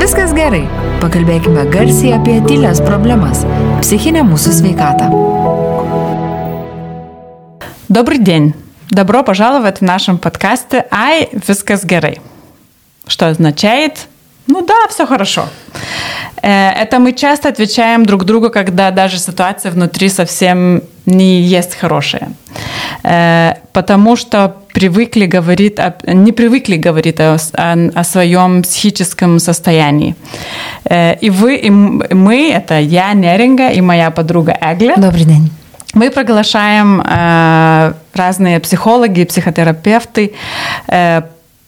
viskas gerai. Pakalbėkime garsiai apie tylias problemas - psichinę mūsų sveikatą. Добрый день! Добро пожаловать в нашем подкасте «Ай, вискас герой». Что означает «Ну да, все хорошо». Э, это мы часто отвечаем друг другу, когда даже ситуация внутри совсем не есть хорошая. Э, потому что привыкли говорить, не привыкли говорить о, о, о своем психическом состоянии. Э, и вы, и мы, это я, Неринга, и моя подруга Эгля. Добрый день. Мы приглашаем э, разные психологи, психотерапевты, э,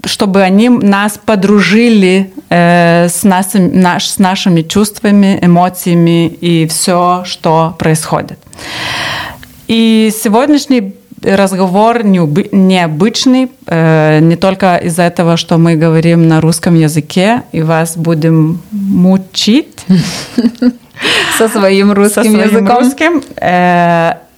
чтобы они нас подружили э, с, нас, наш, с нашими чувствами, эмоциями и все, что происходит. И сегодняшний разговор необычный, э, не только из-за этого, что мы говорим на русском языке и вас будем мучить со своим русским языком.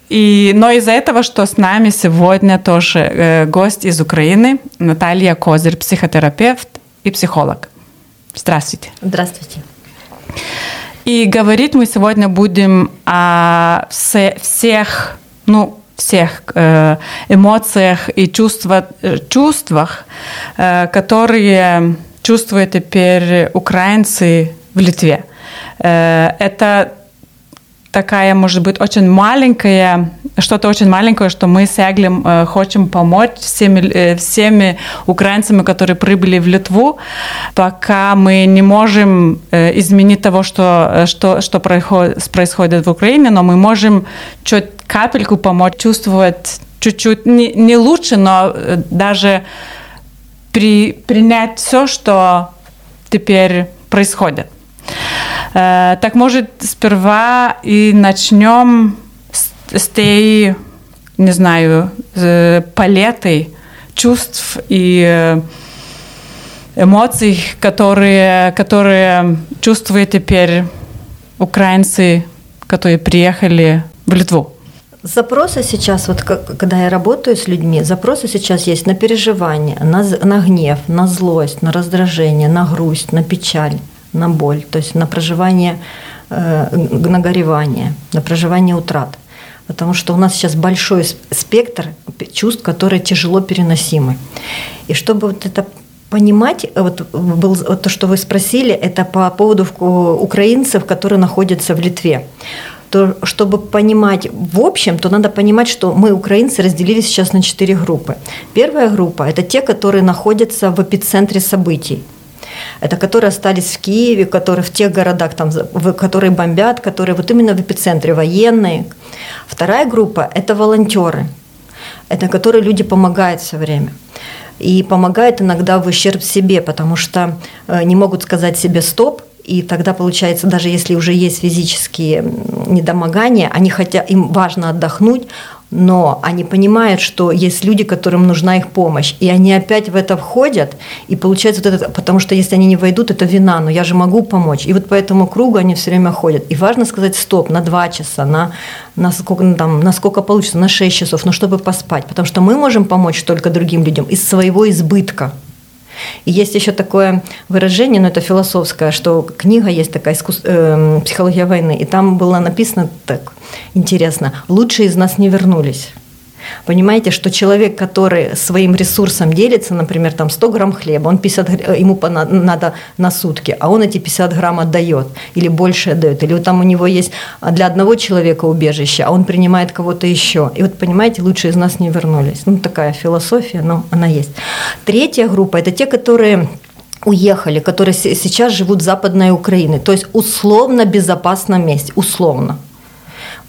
И, но из-за этого, что с нами сегодня тоже э, гость из Украины, Наталья Козырь, психотерапевт и психолог. Здравствуйте. Здравствуйте. И говорить мы сегодня будем о всех, ну, всех э, эмоциях и чувства, э, чувствах, э, которые чувствуют теперь украинцы в Литве. Э, это такая, может быть, очень маленькая, что-то очень маленькое, что мы с Эглем э, хотим помочь всеми, э, всеми украинцами, которые прибыли в Литву, пока мы не можем э, изменить того, что, э, что, что происходит, происходит в Украине, но мы можем чуть капельку помочь чувствовать чуть-чуть, не, не лучше, но э, даже при, принять все, что теперь происходит. Э, так может сперва и начнем с, с той, не знаю, палетой чувств и э, эмоций, которые, которые чувствуют теперь украинцы, которые приехали в Литву. Запросы сейчас, вот когда я работаю с людьми, запросы сейчас есть на переживание, на, на гнев, на злость, на раздражение, на грусть, на печаль на боль, то есть на проживание, э, на горевание, на проживание утрат. Потому что у нас сейчас большой спектр чувств, которые тяжело переносимы. И чтобы вот это понимать, вот, был, вот то, что вы спросили, это по поводу украинцев, которые находятся в Литве то чтобы понимать в общем, то надо понимать, что мы, украинцы, разделились сейчас на четыре группы. Первая группа – это те, которые находятся в эпицентре событий это которые остались в Киеве, которые в тех городах, там, которые бомбят, которые вот именно в эпицентре военные. Вторая группа – это волонтеры, это которые люди помогают все время. И помогают иногда в ущерб себе, потому что э, не могут сказать себе «стоп», и тогда получается, даже если уже есть физические недомогания, они хотят, им важно отдохнуть, но они понимают, что есть люди, которым нужна их помощь, и они опять в это входят, и получается вот это, потому что если они не войдут, это вина, но я же могу помочь. И вот по этому кругу они все время ходят. И важно сказать стоп на два часа, на, на, сколько, ну, там, на сколько получится, на 6 часов, но чтобы поспать, потому что мы можем помочь только другим людям из своего избытка. И есть еще такое выражение, но это философское, что книга есть такая искус... э, «Психология войны», и там было написано так интересно «Лучшие из нас не вернулись». Понимаете, что человек, который своим ресурсом делится, например, там 100 грамм хлеба, он 50, э, ему надо на сутки, а он эти 50 грамм отдает или больше отдает, или вот там у него есть для одного человека убежище, а он принимает кого-то еще. И вот понимаете, лучше из нас не вернулись. Ну, такая философия, но она есть. Третья группа – это те, которые уехали, которые сейчас живут в Западной Украине, то есть условно безопасном месте, условно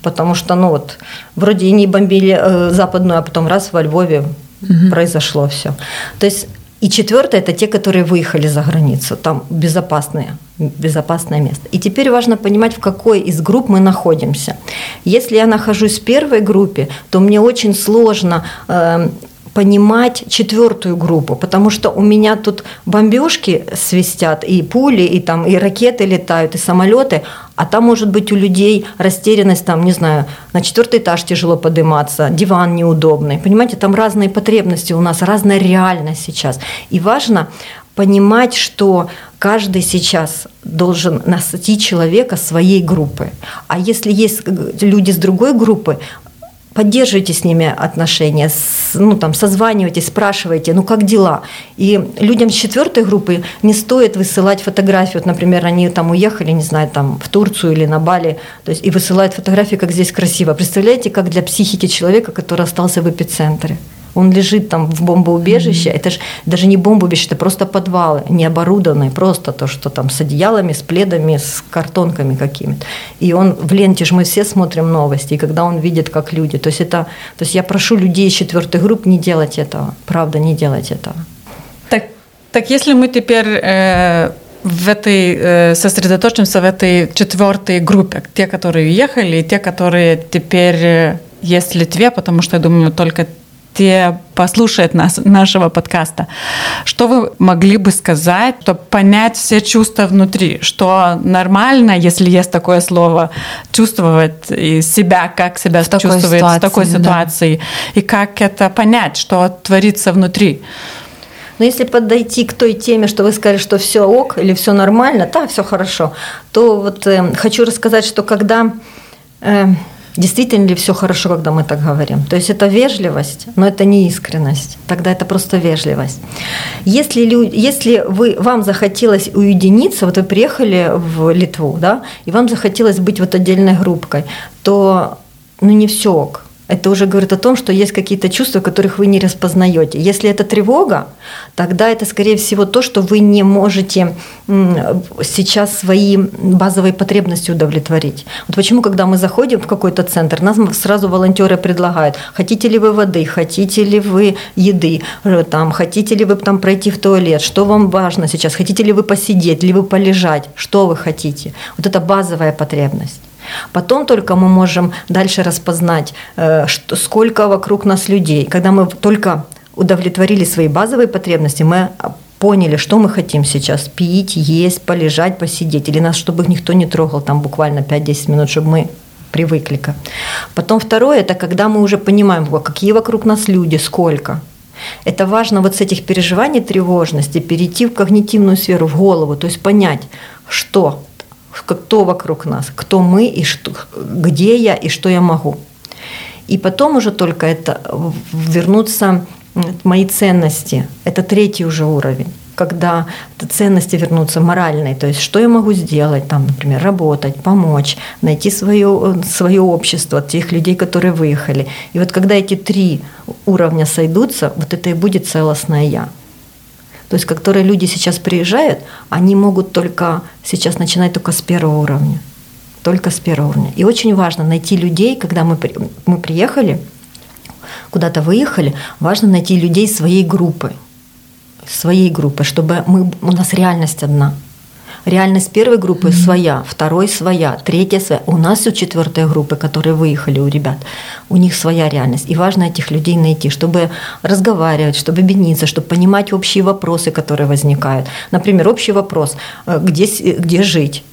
потому что, ну вот, вроде и не бомбили э, западную, а потом раз во Львове угу. произошло все. То есть и четвертое – это те, которые выехали за границу, там безопасные, безопасное место. И теперь важно понимать, в какой из групп мы находимся. Если я нахожусь в первой группе, то мне очень сложно э, понимать четвертую группу, потому что у меня тут бомбежки свистят, и пули, и там и ракеты летают, и самолеты, а там может быть у людей растерянность, там, не знаю, на четвертый этаж тяжело подниматься, диван неудобный. Понимаете, там разные потребности у нас, разная реальность сейчас. И важно понимать, что каждый сейчас должен насытить человека своей группы. А если есть люди с другой группы, поддерживайте с ними отношения, ну, там, созванивайтесь, спрашивайте, ну, как дела. И людям с четвертой группы не стоит высылать фотографии. Вот, например, они там уехали, не знаю, там, в Турцию или на Бали, то есть, и высылают фотографии, как здесь красиво. Представляете, как для психики человека, который остался в эпицентре он лежит там в бомбоубежище, mm-hmm. это же даже не бомбоубежище, это просто подвалы, не оборудованные, просто то, что там с одеялами, с пледами, с картонками какими-то. И он в ленте же мы все смотрим новости, и когда он видит, как люди, то есть это, то есть я прошу людей из четвертой групп не делать этого, правда, не делать этого. Так, так если мы теперь э, в этой э, сосредоточимся в этой четвертой группе, те, которые уехали, и те, которые теперь э, есть в Литве, потому что я думаю, только те послушают нас, нашего подкаста. Что вы могли бы сказать, чтобы понять все чувства внутри? Что нормально, если есть такое слово, чувствовать себя, как себя в чувствует такой ситуации, в такой ситуации, да. и как это понять, что творится внутри? Но если подойти к той теме, что вы сказали, что все ок или все нормально, да, все хорошо, то вот э, хочу рассказать, что когда э, Действительно ли все хорошо, когда мы так говорим? То есть это вежливость, но это не искренность. Тогда это просто вежливость. Если, люди, если вы, вам захотелось уединиться, вот вы приехали в Литву, да, и вам захотелось быть вот отдельной группкой, то ну не все ок это уже говорит о том, что есть какие-то чувства, которых вы не распознаете. Если это тревога, тогда это, скорее всего, то, что вы не можете сейчас свои базовые потребности удовлетворить. Вот почему, когда мы заходим в какой-то центр, нас сразу волонтеры предлагают, хотите ли вы воды, хотите ли вы еды, э, там, хотите ли вы там пройти в туалет, что вам важно сейчас, хотите ли вы посидеть, ли вы полежать, что вы хотите. Вот это базовая потребность. Потом только мы можем дальше распознать, э, что, сколько вокруг нас людей. Когда мы только удовлетворили свои базовые потребности, мы поняли, что мы хотим сейчас. Пить, есть, полежать, посидеть. Или нас, чтобы никто не трогал там буквально 5-10 минут, чтобы мы привыкли. -ка. Потом второе, это когда мы уже понимаем, какие вокруг нас люди, сколько. Это важно вот с этих переживаний тревожности перейти в когнитивную сферу, в голову, то есть понять, что кто вокруг нас, кто мы и что, где я и что я могу. И потом уже только это вернуться мои ценности. Это третий уже уровень когда ценности вернутся моральные, то есть что я могу сделать, там, например, работать, помочь, найти свое, свое общество, тех людей, которые выехали. И вот когда эти три уровня сойдутся, вот это и будет целостное «я». То есть, которые люди сейчас приезжают, они могут только сейчас начинать только с первого уровня. Только с первого уровня. И очень важно найти людей, когда мы, мы приехали, куда-то выехали, важно найти людей своей группы. Своей группы, чтобы мы, у нас реальность одна – Реальность первой группы mm-hmm. своя, второй своя, третья своя. У нас у четвертой группы, которые выехали у ребят, у них своя реальность. И важно этих людей найти, чтобы разговаривать, чтобы объединиться, чтобы понимать общие вопросы, которые возникают. Например, общий вопрос, э, где, где жить,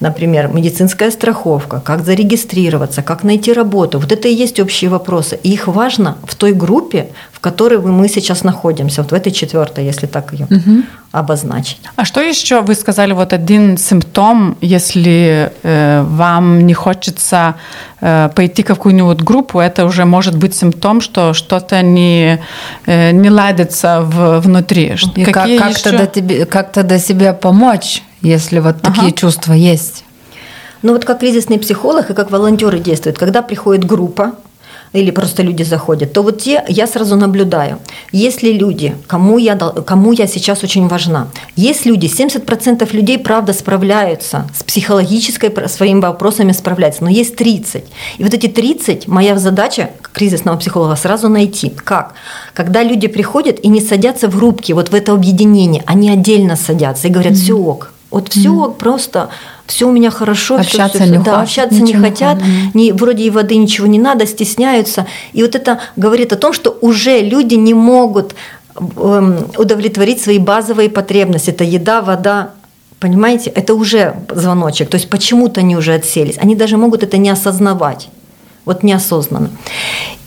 Например, медицинская страховка, как зарегистрироваться, как найти работу. Вот это и есть общие вопросы. И их важно в той группе, в которой мы сейчас находимся, вот в этой четвертой, если так ее угу. обозначить. А что еще вы сказали, вот один симптом, если э, вам не хочется э, пойти в какую-нибудь группу, это уже может быть симптом, что что-то не, э, не ладится в, внутри. И как, как, еще... тогда тебе, как тогда себе помочь? Если вот ага. такие чувства есть? Ну вот как кризисный психолог и как волонтеры действуют, когда приходит группа, или просто люди заходят, то вот те я сразу наблюдаю. Если люди, кому я, кому я сейчас очень важна, есть люди, 70% людей, правда, справляются с психологической своими вопросами справляются, но есть 30. И вот эти 30, моя задача кризисного психолога сразу найти. Как? Когда люди приходят и не садятся в группки, вот в это объединение, они отдельно садятся и говорят, все ок, вот все mm-hmm. просто, все у меня хорошо, общаться все, все, не да, общаться не хотят, не, вроде и воды ничего не надо, стесняются. И вот это говорит о том, что уже люди не могут эм, удовлетворить свои базовые потребности. Это еда, вода, Понимаете, это уже звоночек. То есть почему-то они уже отселись. Они даже могут это не осознавать. Вот неосознанно.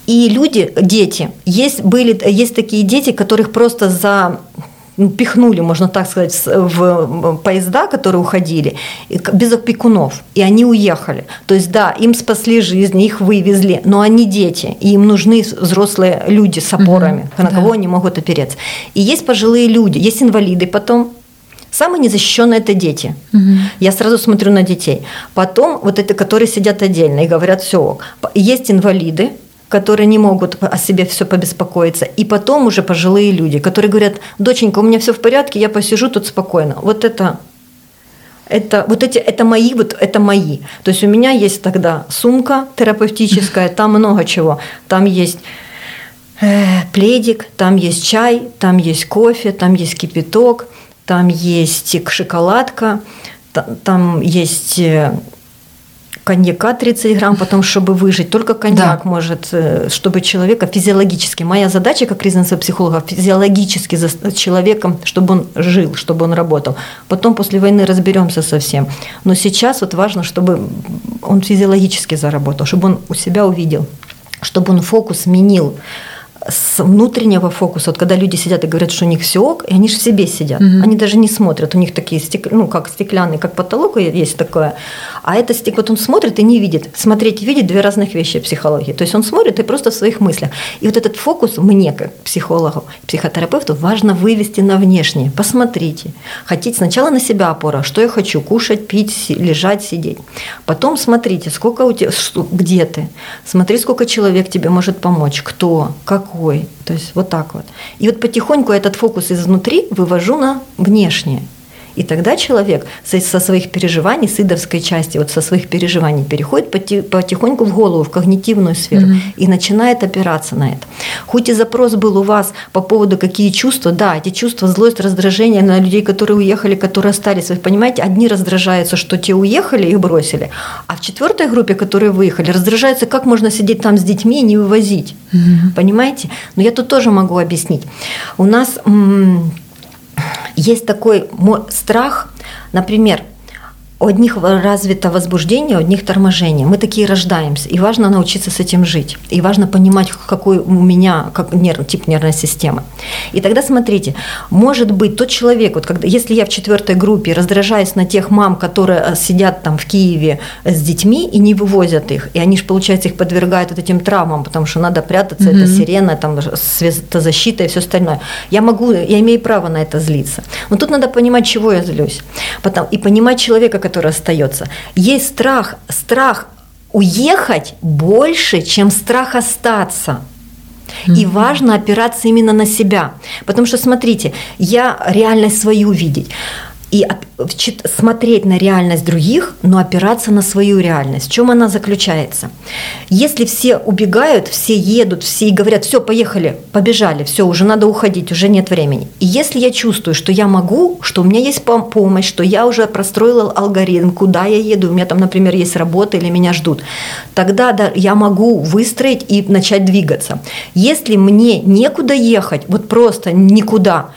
И люди, дети, есть, были, есть такие дети, которых просто за пихнули, можно так сказать, в поезда, которые уходили, без опекунов, и они уехали. То есть, да, им спасли жизнь, их вывезли, но они дети, и им нужны взрослые люди с опорами, угу, на да. кого они могут опереться. И есть пожилые люди, есть инвалиды потом, Самые незащищенные это дети. Угу. Я сразу смотрю на детей. Потом вот это, которые сидят отдельно и говорят, все, есть инвалиды, которые не могут о себе все побеспокоиться. И потом уже пожилые люди, которые говорят, доченька, у меня все в порядке, я посижу тут спокойно. Вот это это вот эти это мои вот это мои то есть у меня есть тогда сумка терапевтическая там много чего там есть э, пледик там есть чай там есть кофе там есть кипяток там есть шоколадка там есть э, коньяка 30 грамм, потом, чтобы выжить. Только коньяк да. может, э, чтобы человека физиологически. Моя задача как резонансового психолога физиологически за человеком, чтобы он жил, чтобы он работал. Потом после войны разберемся со всем. Но сейчас вот важно, чтобы он физиологически заработал, чтобы он у себя увидел, чтобы он фокус сменил с внутреннего фокуса, вот когда люди сидят и говорят, что у них все ок, и они же в себе сидят, угу. они даже не смотрят, у них такие, стек... ну, как стеклянный, как потолок есть такое, а это стек... вот он смотрит и не видит. Смотреть и видеть – две разных вещи в психологии. То есть он смотрит и просто в своих мыслях. И вот этот фокус мне, как психологу, психотерапевту, важно вывести на внешнее. Посмотрите. Хотите сначала на себя опора, что я хочу, кушать, пить, лежать, сидеть. Потом смотрите, сколько у тебя, где ты. Смотри, сколько человек тебе может помочь, кто, как какой. То есть вот так вот. И вот потихоньку этот фокус изнутри вывожу на внешнее. И тогда человек со своих переживаний, с идовской части, вот со своих переживаний переходит потихоньку в голову, в когнитивную сферу mm-hmm. и начинает опираться на это. Хоть и запрос был у вас по поводу какие чувства, да, эти чувства, злость, раздражение на людей, которые уехали, которые остались, вы понимаете, одни раздражаются, что те уехали, их бросили, а в четвертой группе, которые выехали, раздражаются, как можно сидеть там с детьми и не вывозить, mm-hmm. понимаете? Но я тут тоже могу объяснить. У нас есть такой страх, например, у одних развито возбуждение, у одних торможение. Мы такие рождаемся, и важно научиться с этим жить. И важно понимать, какой у меня как нерв, тип нервной системы. И тогда смотрите, может быть тот человек, вот когда, если я в четвертой группе раздражаюсь на тех мам, которые э, сидят там в Киеве с детьми и не вывозят их, и они же, получается, их подвергают вот этим травмам, потому что надо прятаться, mm-hmm. это сирена, там светозащита и все остальное. Я могу, я имею право на это злиться. Но тут надо понимать, чего я злюсь. Потом, и понимать человека, который остается. Есть страх, страх уехать больше, чем страх остаться. И важно опираться именно на себя. Потому что, смотрите, я реальность свою видеть и смотреть на реальность других, но опираться на свою реальность. В чем она заключается? Если все убегают, все едут, все и говорят, все, поехали, побежали, все, уже надо уходить, уже нет времени. И если я чувствую, что я могу, что у меня есть помощь, что я уже простроила алгоритм, куда я еду, у меня там, например, есть работа или меня ждут, тогда да, я могу выстроить и начать двигаться. Если мне некуда ехать, вот просто никуда,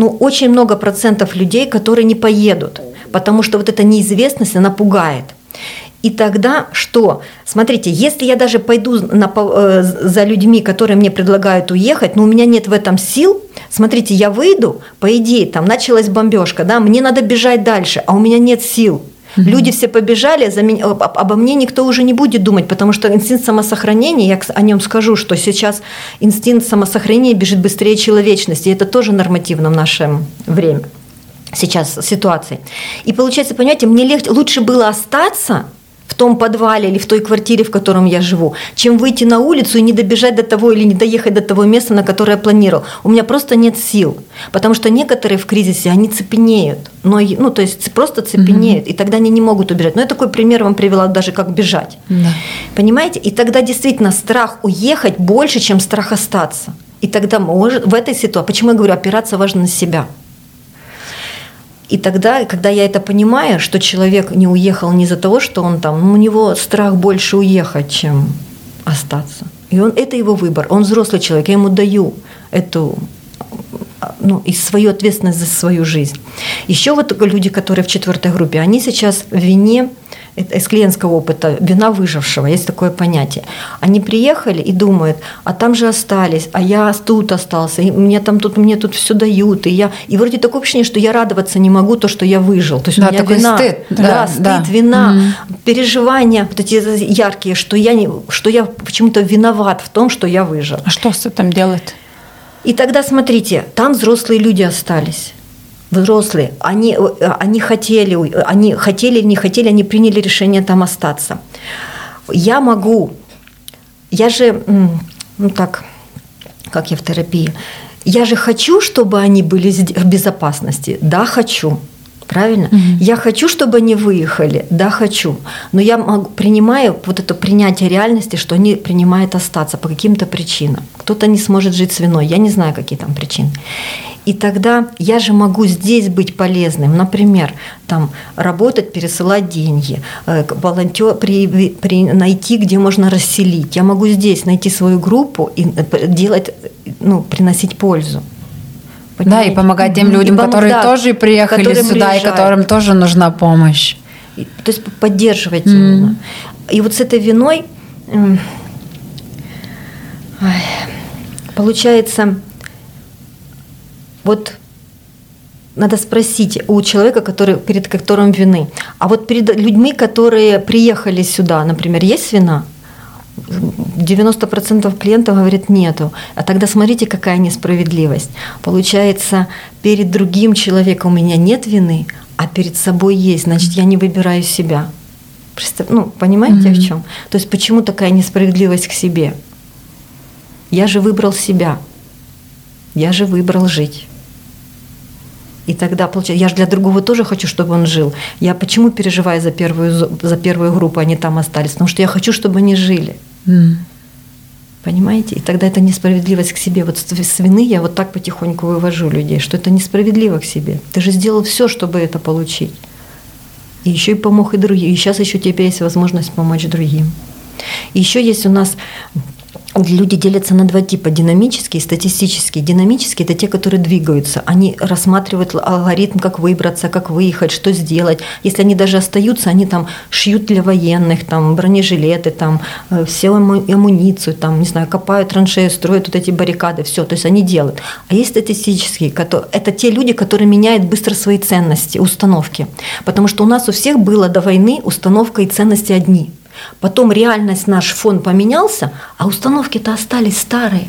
ну, очень много процентов людей, которые не поедут, потому что вот эта неизвестность, она пугает. И тогда что? Смотрите, если я даже пойду на, э, за людьми, которые мне предлагают уехать, но у меня нет в этом сил, смотрите, я выйду, по идее, там началась бомбежка, да, мне надо бежать дальше, а у меня нет сил. Угу. Люди все побежали, за меня, об, обо мне никто уже не будет думать, потому что инстинкт самосохранения, я о нем скажу, что сейчас инстинкт самосохранения бежит быстрее человечности, и это тоже нормативно в наше время сейчас ситуации. И получается, понимаете, мне легче, лучше было остаться, том подвале или в той квартире, в котором я живу, чем выйти на улицу и не добежать до того или не доехать до того места, на которое я планировал. У меня просто нет сил, потому что некоторые в кризисе, они цепенеют, но, ну, то есть просто цепенеют, угу. и тогда они не могут убежать. Но я такой пример вам привела даже, как бежать. Да. Понимаете? И тогда действительно страх уехать больше, чем страх остаться. И тогда может, в этой ситуации, почему я говорю, опираться важно на себя – и тогда, когда я это понимаю, что человек не уехал не из-за того, что он там, ну, у него страх больше уехать, чем остаться. И он, это его выбор. Он взрослый человек, я ему даю эту ну, и свою ответственность за свою жизнь. Еще вот люди, которые в четвертой группе, они сейчас в вине из клиентского опыта, вина выжившего, есть такое понятие. Они приехали и думают, а там же остались, а я тут остался, и мне там тут, мне тут все дают, и я, и вроде такое ощущение, что я радоваться не могу, то, что я выжил. То есть Да, у меня такой вина, стыд. да, Да, стыд, да. вина, переживания, вот эти яркие, что я, не, что я почему-то виноват в том, что я выжил. А что с этим делать? И тогда смотрите, там взрослые люди остались. Взрослые, они, э, они хотели, они хотели или не хотели, они приняли решение там остаться. Я могу, я же, ну так, как я в терапии, я же хочу, чтобы они были в безопасности. Да, хочу. Правильно? Я хочу, чтобы они выехали. Да, хочу. Но я могу, принимаю вот это принятие реальности, что они принимают остаться по каким-то причинам. Кто-то не сможет жить с виной. Я не знаю, какие там причины. И тогда я же могу здесь быть полезным. Например, там работать, пересылать деньги, э, волонтер, при, при- найти, где можно расселить. Я могу здесь найти свою группу и э, делать, ну, приносить пользу. Да, и Понимаете? помогать тем людям, И пом- которые да, тоже приехали которые сюда и приезжают. которым тоже нужна помощь. И- То есть поддерживать именно. И вот с этой виной ай, получается, вот надо спросить у человека, который, перед которым вины. А вот перед людьми, которые приехали сюда, например, есть вина? 90% клиентов говорит нету. А тогда смотрите, какая несправедливость. Получается, перед другим человеком у меня нет вины, а перед собой есть, значит, я не выбираю себя. Ну, понимаете, в чем? То есть почему такая несправедливость к себе? Я же выбрал себя. Я же выбрал жить. И тогда, получается, я же для другого тоже хочу, чтобы он жил. Я почему переживаю за первую, за первую группу, они там остались? Потому что я хочу, чтобы они жили. М. Понимаете? И тогда это несправедливость к себе. Вот с вины я вот так потихоньку вывожу людей, что это несправедливо к себе. Ты же сделал все, чтобы это получить. И еще и помог и другим. И сейчас еще тебя есть возможность помочь другим. И еще есть у нас Люди делятся на два типа – динамические и статистические. Динамические – это те, которые двигаются. Они рассматривают алгоритм, как выбраться, как выехать, что сделать. Если они даже остаются, они там шьют для военных, там бронежилеты, там э, все аму- амуницию, там, не знаю, копают траншеи, строят вот эти баррикады, все. То есть они делают. А есть статистические, это те люди, которые меняют быстро свои ценности, установки. Потому что у нас у всех было до войны установка и ценности одни. Потом реальность, наш фон поменялся, а установки-то остались старые.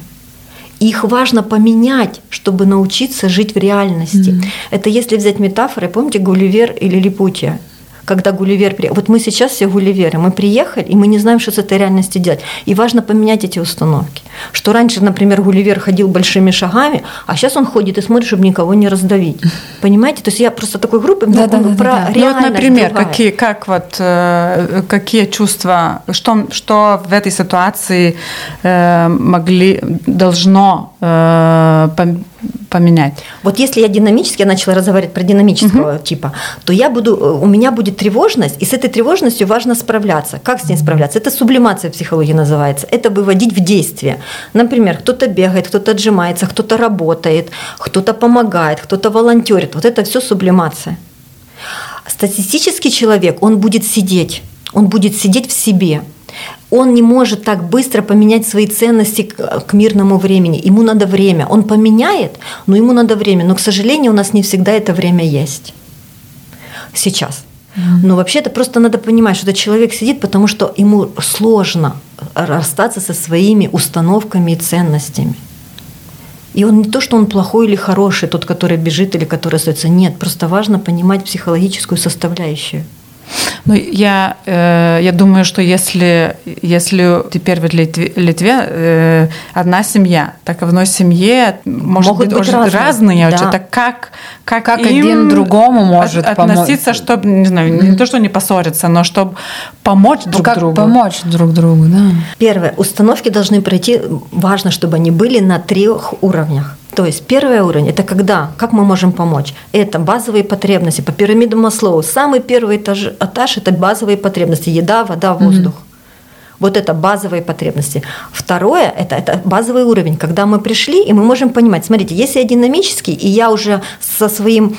И их важно поменять, чтобы научиться жить в реальности. Это если взять метафоры, помните Гулливер или Липутия? Когда Гулливер приехал. Вот мы сейчас все Гулливеры, мы приехали, и мы не знаем, что с этой реальностью делать. И важно поменять эти установки. Что раньше, например, Гулливер ходил большими шагами, а сейчас он ходит и смотрит, чтобы никого не раздавить. Понимаете? То есть я просто такой группы ну, Да-да-да-да-да. про Ну вот, Ну вот, например, другая. какие, как вот, э, какие чувства, что, что в этой ситуации э, могли, должно э, пом- поменять? Вот если я динамически, я начала разговаривать про динамического типа, то я буду, э, у меня будет тревожность, и с этой тревожностью важно справляться. Как с ней справляться? Это сублимация психологии называется. Это выводить в действие. Например, кто-то бегает, кто-то отжимается, кто-то работает, кто-то помогает, кто-то волонтерит. Вот это все сублимация. Статистический человек, он будет сидеть, он будет сидеть в себе. Он не может так быстро поменять свои ценности к, к мирному времени. Ему надо время. Он поменяет, но ему надо время. Но, к сожалению, у нас не всегда это время есть. Сейчас. Но вообще это просто надо понимать, что этот человек сидит, потому что ему сложно расстаться со своими установками и ценностями. И он не то, что он плохой или хороший, тот, который бежит или который остается. Нет, просто важно понимать психологическую составляющую. Ну, я, э, я думаю, что если, если теперь в Литве, Литве э, одна семья, так в одной семье может Могут быть, быть разные. разные. Да. очень. Так как, как, Как им один другому может от- помочь? относиться, чтобы, не знаю, не то, что не поссориться, но чтобы помочь Ну, друг как другу. помочь друг другу, да. Первое. Установки должны пройти, важно, чтобы они были на трех уровнях. То есть первый уровень – это когда, как мы можем помочь? Это базовые потребности. По пирамиде Маслоу самый первый этаж, этаж – это базовые потребности. Еда, вода, воздух. Вот это базовые потребности. Второе это, это базовый уровень, когда мы пришли, и мы можем понимать, смотрите, если я динамический, и я уже со своим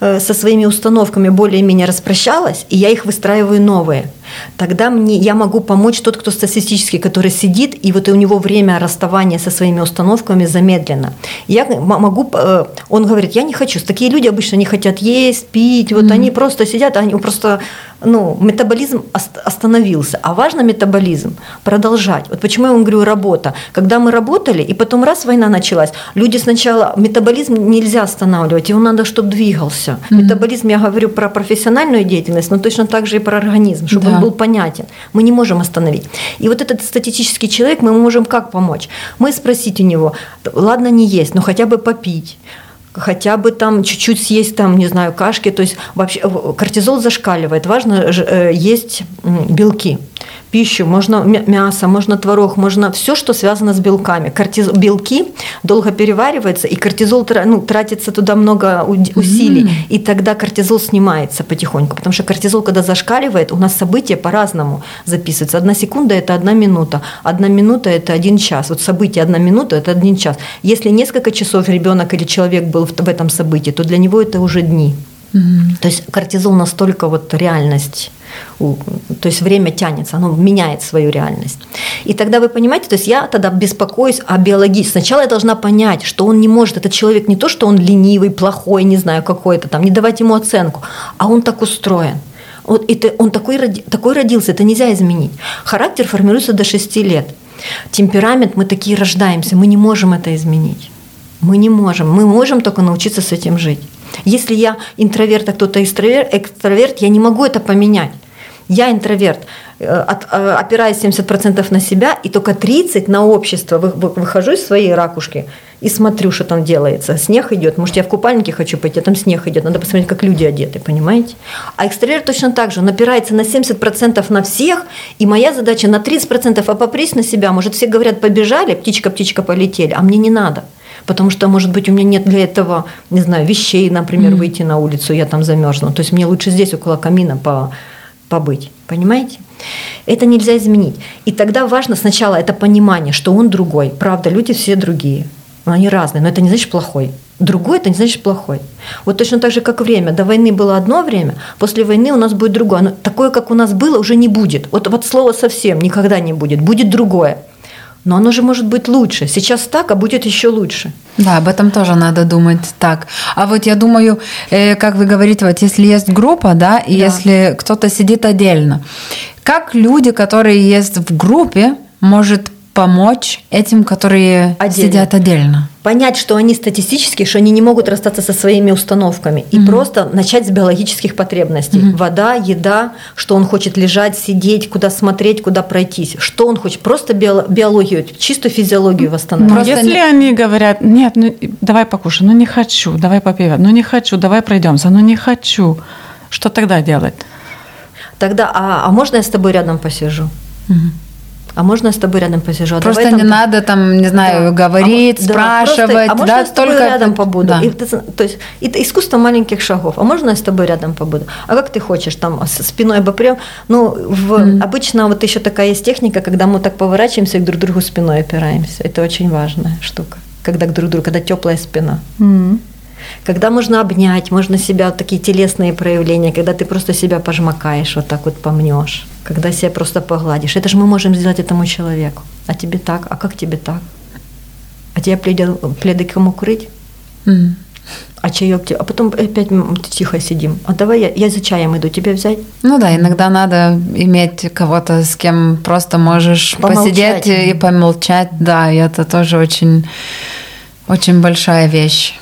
э, со своими установками более-менее распрощалась, и я их выстраиваю новые, тогда мне, я могу помочь тот, кто статистически, который сидит, и вот у него время расставания со своими установками замедлено. Я могу, э, он говорит, я не хочу. Такие люди обычно не хотят есть, пить, вот mm-hmm. они просто сидят, они просто ну, метаболизм остановился. А важно метаболизм продолжать. Вот почему я вам говорю работа. Когда мы работали, и потом раз война началась, люди сначала, метаболизм нельзя останавливать, его надо, чтобы двигался. Mm-hmm. Метаболизм, я говорю про профессиональную деятельность, но точно так же и про организм, чтобы да. он был понятен. Мы не можем остановить. И вот этот статистический человек, мы можем как помочь? Мы спросить у него, ладно, не есть, но хотя бы попить хотя бы там чуть-чуть съесть там, не знаю, кашки, то есть вообще э, кортизол зашкаливает, важно э, есть белки пищу, можно мясо, можно творог, можно все, что связано с белками. Кортиз... Белки долго перевариваются, и кортизол ну, тратится туда много усилий, mm-hmm. и тогда кортизол снимается потихоньку, потому что кортизол, когда зашкаливает, у нас события по-разному записываются. Одна секунда – это одна минута, одна минута – это один час. Вот событие одна минута – это один час. Если несколько часов ребенок или человек был в этом событии, то для него это уже дни. Mm-hmm. То есть кортизол настолько вот реальность то есть время тянется, оно меняет свою реальность. И тогда вы понимаете, то есть я тогда беспокоюсь о биологии. Сначала я должна понять, что он не может, этот человек не то, что он ленивый, плохой, не знаю, какой-то там, не давать ему оценку, а он так устроен. Вот это, он такой, такой родился, это нельзя изменить. Характер формируется до 6 лет. Темперамент, мы такие рождаемся, мы не можем это изменить. Мы не можем. Мы можем только научиться с этим жить. Если я интроверт, а кто-то экстраверт, я не могу это поменять. Я интроверт, э, от, э, опираюсь 70% на себя, и только 30% на общество. Выхожу из своей ракушки и смотрю, что там делается. Снег идет. Может, я в купальнике хочу пойти, а там снег идет. Надо посмотреть, как люди одеты, понимаете? А экстраверт точно так же. Он опирается на 70% на всех, и моя задача на 30%, а попрись на себя. Может, все говорят, побежали, птичка, птичка, полетели, а мне не надо потому что, может быть, у меня нет для этого, не знаю, вещей, например, mm-hmm. выйти на улицу, я там замерзну. То есть мне лучше здесь около камина по побыть. Понимаете? Это нельзя изменить. И тогда важно сначала это понимание, что он другой. Правда, люди все другие. Они разные, но это не значит плохой. Другой это не значит плохой. Вот точно так же, как время. До войны было одно время, после войны у нас будет другое. Но такое, как у нас было, уже не будет. Вот, вот слово совсем никогда не будет. Будет другое но оно же может быть лучше. Сейчас так, а будет еще лучше. Да, об этом тоже надо думать так. А вот я думаю, э, как вы говорите, вот если есть группа, да, и да. если кто-то сидит отдельно, как люди, которые есть в группе, может помочь этим, которые отдельно. сидят отдельно. Понять, что они статистически, что они не могут расстаться со своими установками. И mm-hmm. просто начать с биологических потребностей. Mm-hmm. Вода, еда, что он хочет лежать, сидеть, куда смотреть, куда пройтись. Что он хочет. Просто био- биологию, чистую физиологию восстановить. Ну, если не... они говорят, нет, ну давай покушай, ну не хочу, давай попьем, ну не хочу, давай пройдемся, ну не хочу. Что тогда делать? Тогда, а, а можно я с тобой рядом посижу? Угу а можно я с тобой рядом посижу? А просто не надо там, не знаю, да. говорить, а, спрашивать. Да, просто, а можно да, я с тобой только... рядом побуду? Да. И, то есть это искусство маленьких шагов. А можно я с тобой рядом побуду? А как ты хочешь, там спиной обопрем? Ну, в, mm-hmm. обычно вот еще такая есть техника, когда мы так поворачиваемся и друг другу спиной опираемся. Это очень важная штука. Когда друг другу, когда теплая спина. Mm-hmm. Когда можно обнять, можно себя, вот такие телесные проявления, когда ты просто себя пожмакаешь, вот так вот помнешь когда себя просто погладишь. Это же мы можем сделать этому человеку. А тебе так, а как тебе так? А тебе пледы, пледы кому крыть? Mm. А чаек тебе? А потом опять тихо сидим. А давай я, я за чаем иду, тебе взять? Ну да, иногда надо иметь кого-то, с кем просто можешь помолчать. посидеть и помолчать. Да, и это тоже очень, очень большая вещь.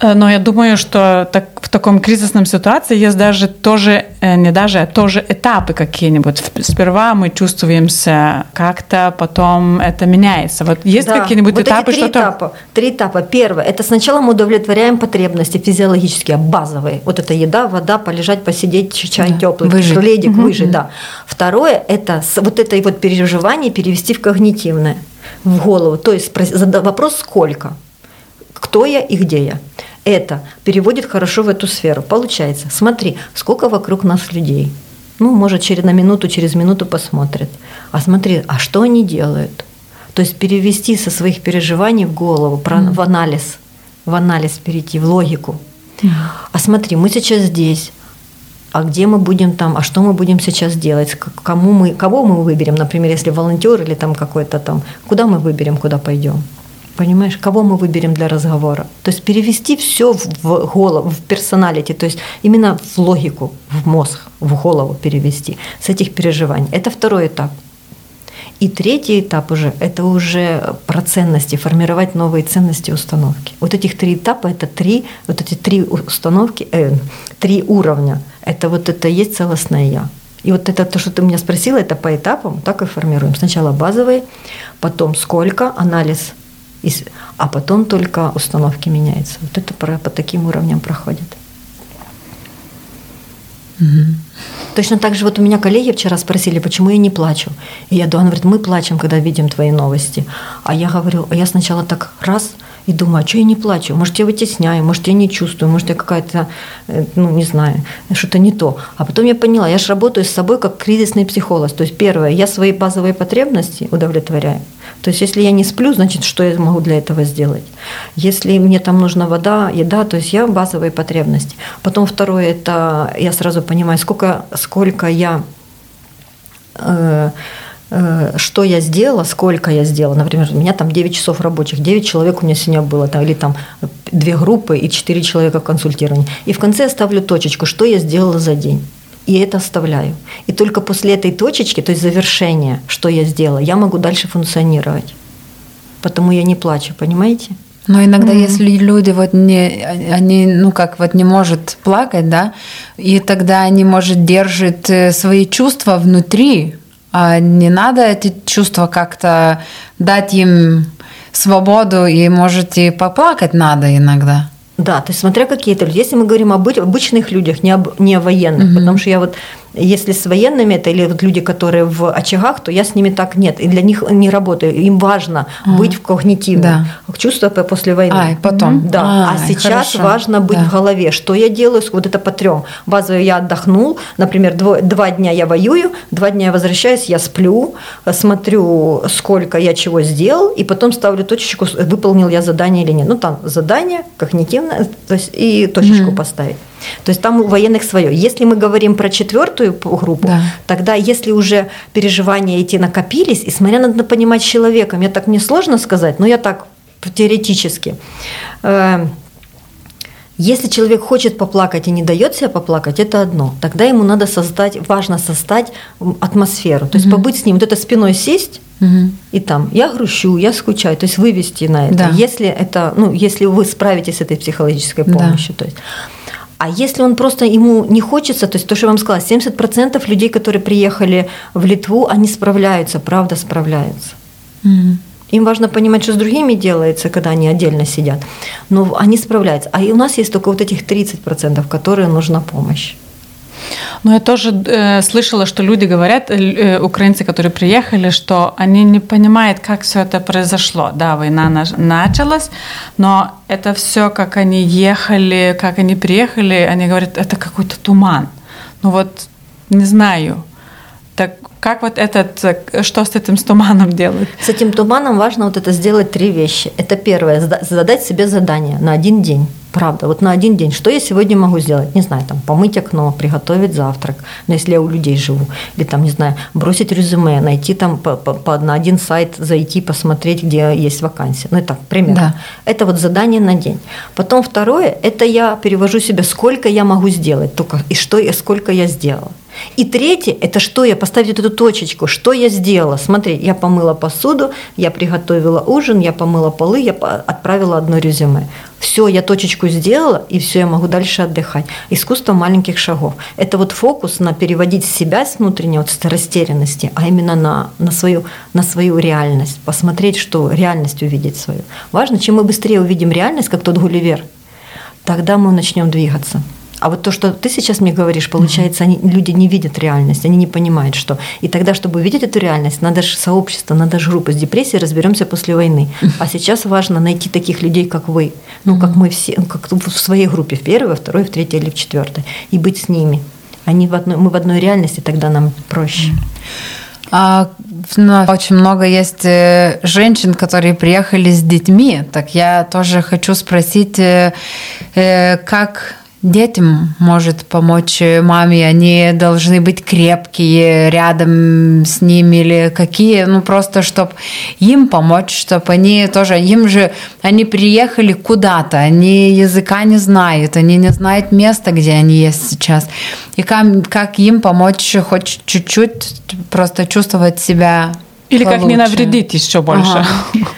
Э, но я думаю, что так, в таком кризисном ситуации есть даже тоже, э, не даже, а тоже этапы какие-нибудь. Сперва мы чувствуемся как-то, потом это меняется. Вот есть да. какие-нибудь вот этапы? Эти три, что-то... этапа, три этапа. Первое, это сначала мы удовлетворяем потребности физиологические, базовые. Вот это еда, вода, полежать, посидеть, чай да. теплый, выжить. ледик, угу. выжить, да. Второе, это вот это вот переживание перевести в когнитивное, в голову. То есть вопрос «сколько?» кто я и где я это переводит хорошо в эту сферу. Получается, смотри, сколько вокруг нас людей. Ну, может, через на минуту, через минуту посмотрят. А смотри, а что они делают? То есть перевести со своих переживаний в голову, mm. в анализ, в анализ перейти, в логику. А смотри, мы сейчас здесь, а где мы будем там, а что мы будем сейчас делать, кому мы, кого мы выберем, например, если волонтер или там какой-то там, куда мы выберем, куда пойдем. Понимаешь, кого мы выберем для разговора? То есть перевести все в голову, в персоналити, то есть именно в логику, в мозг, в голову перевести с этих переживаний. Это второй этап. И третий этап уже – это уже про ценности, формировать новые ценности установки. Вот этих три этапа – это три, вот эти три установки, э, три уровня. Это вот это есть целостное «я». И вот это то, что ты меня спросила, это по этапам, так и формируем. Сначала базовые, потом сколько, анализ, а потом только установки меняются. Вот это по, по таким уровням проходит. Угу. Точно так же вот у меня коллеги вчера спросили, почему я не плачу. И я думаю, она говорит, мы плачем, когда видим твои новости. А я говорю, а я сначала так раз и думаю, а что я не плачу? Может, я вытесняю, может, я не чувствую, может, я какая-то, э, ну, не знаю, что-то не то. А потом я поняла, я же работаю с собой как кризисный психолог. То есть, первое, я свои базовые потребности удовлетворяю. То есть, если я не сплю, значит, что я могу для этого сделать? Если мне там нужна вода, еда, то есть я базовые потребности. Потом второе, это я сразу понимаю, сколько, сколько я э, что я сделала, сколько я сделала. Например, у меня там 9 часов рабочих, 9 человек у меня сегодня было, там, или там две группы и 4 человека в консультировании. И в конце я ставлю точечку, что я сделала за день и это оставляю. И только после этой точечки, то есть завершения, что я сделала, я могу дальше функционировать. Потому я не плачу, понимаете? Но иногда, mm-hmm. если люди вот не, они, ну как, вот не может плакать, да, и тогда они, может, держат э, свои чувства внутри, не надо эти чувства как-то дать им свободу, и, может, и поплакать надо иногда. Да, то есть смотря какие это люди. Если мы говорим об обычных людях, не, об, не о военных, угу. потому что я вот если с военными это или вот люди, которые в очагах, то я с ними так нет. И для них не работаю. Им важно а, быть в когнитивном. Да. Чувство после войны. А, и потом. Да. А, а сейчас хорошо. важно быть да. в голове. Что я делаю? Вот это по трем. Базовое я отдохнул. Например, дво, два дня я воюю, два дня я возвращаюсь, я сплю, смотрю, сколько я чего сделал, и потом ставлю точечку, выполнил я задание или нет. Ну, там задание, когнитивное, то есть и точечку mm-hmm. поставить. То есть там у военных свое. Если мы говорим про четвертую группу, да. тогда если уже переживания эти накопились, и смотря надо понимать человека, мне так не сложно сказать, но я так теоретически. Э, если человек хочет поплакать и не дает себе поплакать, это одно. Тогда ему надо создать, важно создать атмосферу. То есть угу. побыть с ним, вот это спиной сесть, угу. и там я грущу, я скучаю, то есть вывести на это. Да. Если это, ну, если вы справитесь с этой психологической помощью, да. то есть. А если он просто ему не хочется, то есть то, что я вам сказала, 70% людей, которые приехали в Литву, они справляются, правда справляются. Mm-hmm. Им важно понимать, что с другими делается, когда они отдельно сидят. Но они справляются. А и у нас есть только вот этих 30%, которые нужна помощь. Но я тоже э, слышала, что люди говорят, э, украинцы, которые приехали, что они не понимают, как все это произошло. Да, война началась, но это все, как они ехали, как они приехали, они говорят, это какой-то туман. Ну вот, не знаю. Так как вот этот, э, что с этим с туманом делать? С этим туманом важно вот это сделать три вещи. Это первое, задать себе задание на один день. Правда, вот на один день. Что я сегодня могу сделать? Не знаю, там, помыть окно, приготовить завтрак, но если я у людей живу. Или там, не знаю, бросить резюме, найти там по, по, по, на один сайт, зайти, посмотреть, где есть вакансия. Ну, это пример. Да. Это вот задание на день. Потом второе, это я перевожу себе, сколько я могу сделать, только и что и сколько я сделала. И третье, это что я, поставить эту точечку, что я сделала. Смотри, я помыла посуду, я приготовила ужин, я помыла полы, я отправила одно резюме. Все, я точечку сделала, и все, я могу дальше отдыхать. Искусство маленьких шагов. Это вот фокус на переводить себя с внутренней вот, с растерянности, а именно на, на, свою, на свою реальность. Посмотреть, что реальность увидеть свою. Важно, чем мы быстрее увидим реальность, как тот Гулливер, тогда мы начнем двигаться. А вот то, что ты сейчас мне говоришь, получается, они, люди не видят реальность, они не понимают, что. И тогда, чтобы увидеть эту реальность, надо же сообщество, надо же группа с депрессией, разберемся после войны. А сейчас важно найти таких людей, как вы, ну, как мы все, как в своей группе, в первой, во второй, в третьей или в четвертой, и быть с ними. Они в одной, мы в одной реальности, тогда нам проще. А, ну, очень много есть э, женщин, которые приехали с детьми. Так я тоже хочу спросить, э, э, как детям может помочь маме, они должны быть крепкие рядом с ними или какие, ну просто чтобы им помочь, чтобы они тоже, им же, они приехали куда-то, они языка не знают, они не знают места, где они есть сейчас. И как, как им помочь хоть чуть-чуть просто чувствовать себя Или получше. как не навредить еще больше. Ага.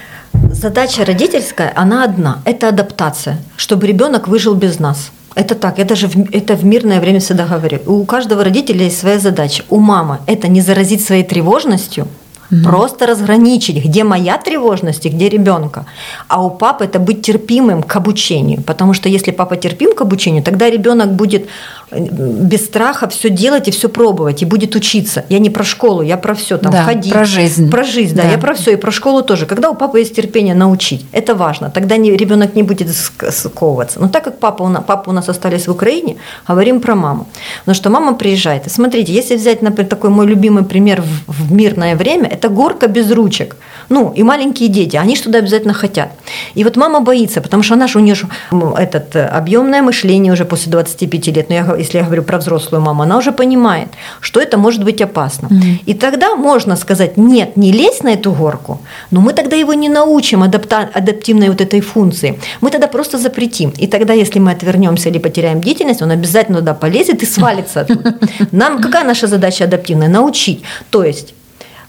Задача родительская, она одна. Это адаптация, чтобы ребенок выжил без нас. Это так, это же в, это в мирное время всегда говорю. У каждого родителя есть своя задача. У мамы это не заразить своей тревожностью, угу. просто разграничить, где моя тревожность и где ребенка. А у папы это быть терпимым к обучению. Потому что если папа терпим к обучению, тогда ребенок будет без страха все делать и все пробовать, и будет учиться. Я не про школу, я про все, там, да, ходить. Про жизнь. Про жизнь, да, да, я про все, и про школу тоже. Когда у папы есть терпение научить, это важно. Тогда не, ребенок не будет сковываться. Но так как папа, папа у нас остались в Украине, говорим про маму. Потому что мама приезжает. И смотрите, если взять, например, такой мой любимый пример в, в мирное время, это горка без ручек. Ну, и маленькие дети, они же туда обязательно хотят. И вот мама боится, потому что она же у нее же этот э, объемное мышление уже после 25 лет, но я, если я говорю про взрослую маму, она уже понимает, что это может быть опасно. Mm-hmm. И тогда можно сказать, нет, не лезь на эту горку, но мы тогда его не научим адапта- адаптивной вот этой функции. Мы тогда просто запретим. И тогда, если мы отвернемся или потеряем деятельность, он обязательно туда полезет и свалится оттуда. Нам какая наша задача адаптивная? Научить. То есть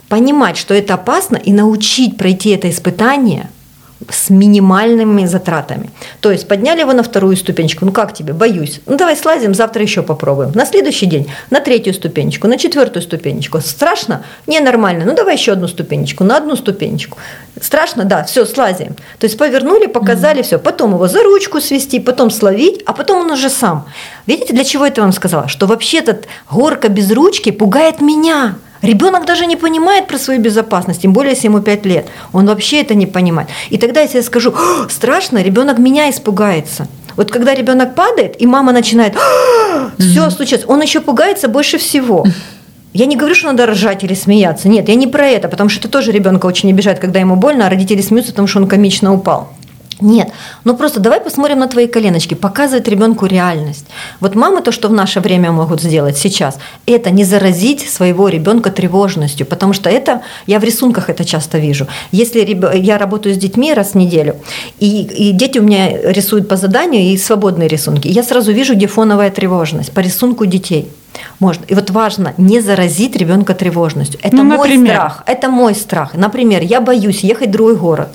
понимать, что это опасно, и научить пройти это испытание с минимальными затратами. То есть подняли его на вторую ступенечку. Ну как тебе? Боюсь. Ну давай слазим, завтра еще попробуем. На следующий день на третью ступенечку, на четвертую ступенечку. Страшно? Не нормально. Ну давай еще одну ступенечку, на одну ступенечку. Страшно? Да, все, слазим. То есть повернули, показали, mm-hmm. все. Потом его за ручку свести, потом словить, а потом он уже сам. Видите, для чего это вам сказала? Что вообще этот горка без ручки пугает меня. Ребенок даже не понимает про свою безопасность, тем более, если ему 5 лет. Он вообще это не понимает. И тогда, если я скажу, страшно, ребенок меня испугается. Вот когда ребенок падает, и мама начинает, все случается, он еще пугается больше всего. Я не говорю, что надо ржать или смеяться. Нет, я не про это, потому что это тоже ребенка очень обижает, когда ему больно, а родители смеются, потому что он комично упал. Нет, ну просто давай посмотрим на твои коленочки, показывать ребенку реальность. Вот мамы то, что в наше время могут сделать сейчас, это не заразить своего ребенка тревожностью, потому что это, я в рисунках это часто вижу. Если я работаю с детьми раз в неделю, и, и дети у меня рисуют по заданию и свободные рисунки, я сразу вижу, где фоновая тревожность по рисунку детей. Можно. И вот важно не заразить ребенка тревожностью. Это ну, мой страх. Это мой страх. Например, я боюсь ехать в другой город.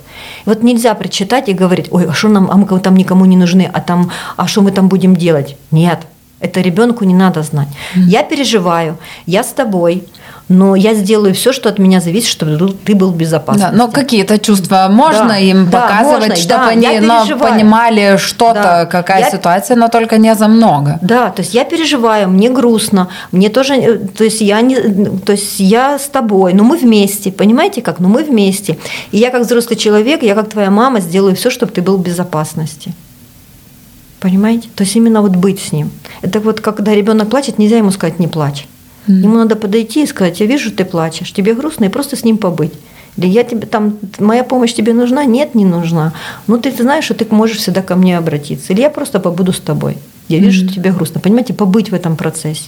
Вот нельзя прочитать и говорить, ой, а что нам, а мы там никому не нужны, а там, а что мы там будем делать? Нет, это ребенку не надо знать. Mm-hmm. Я переживаю, я с тобой, но я сделаю все, что от меня зависит, чтобы ты был в безопасности. Да, но какие-то чувства можно да, им да, показывать, можно, чтобы да, они понимали что-то, да, какая я, ситуация, но только не за много. Да, то есть я переживаю, мне грустно, мне тоже, э, то есть я не, то есть я с тобой, но мы вместе, понимаете как? Но мы вместе. И я как взрослый человек, я как твоя мама сделаю все, чтобы ты был в безопасности. Понимаете? То есть именно вот быть с ним. Это вот когда ребенок плачет, нельзя ему сказать не плачь. Mm. Ему надо подойти и сказать, я вижу, ты плачешь, тебе грустно, и просто с ним побыть. Или я тебе там, моя помощь тебе нужна? Нет, не нужна. Ну, ты знаешь, что ты можешь всегда ко мне обратиться. Или я просто побуду с тобой. Я вижу, mm-hmm. что тебе грустно. Понимаете, побыть в этом процессе.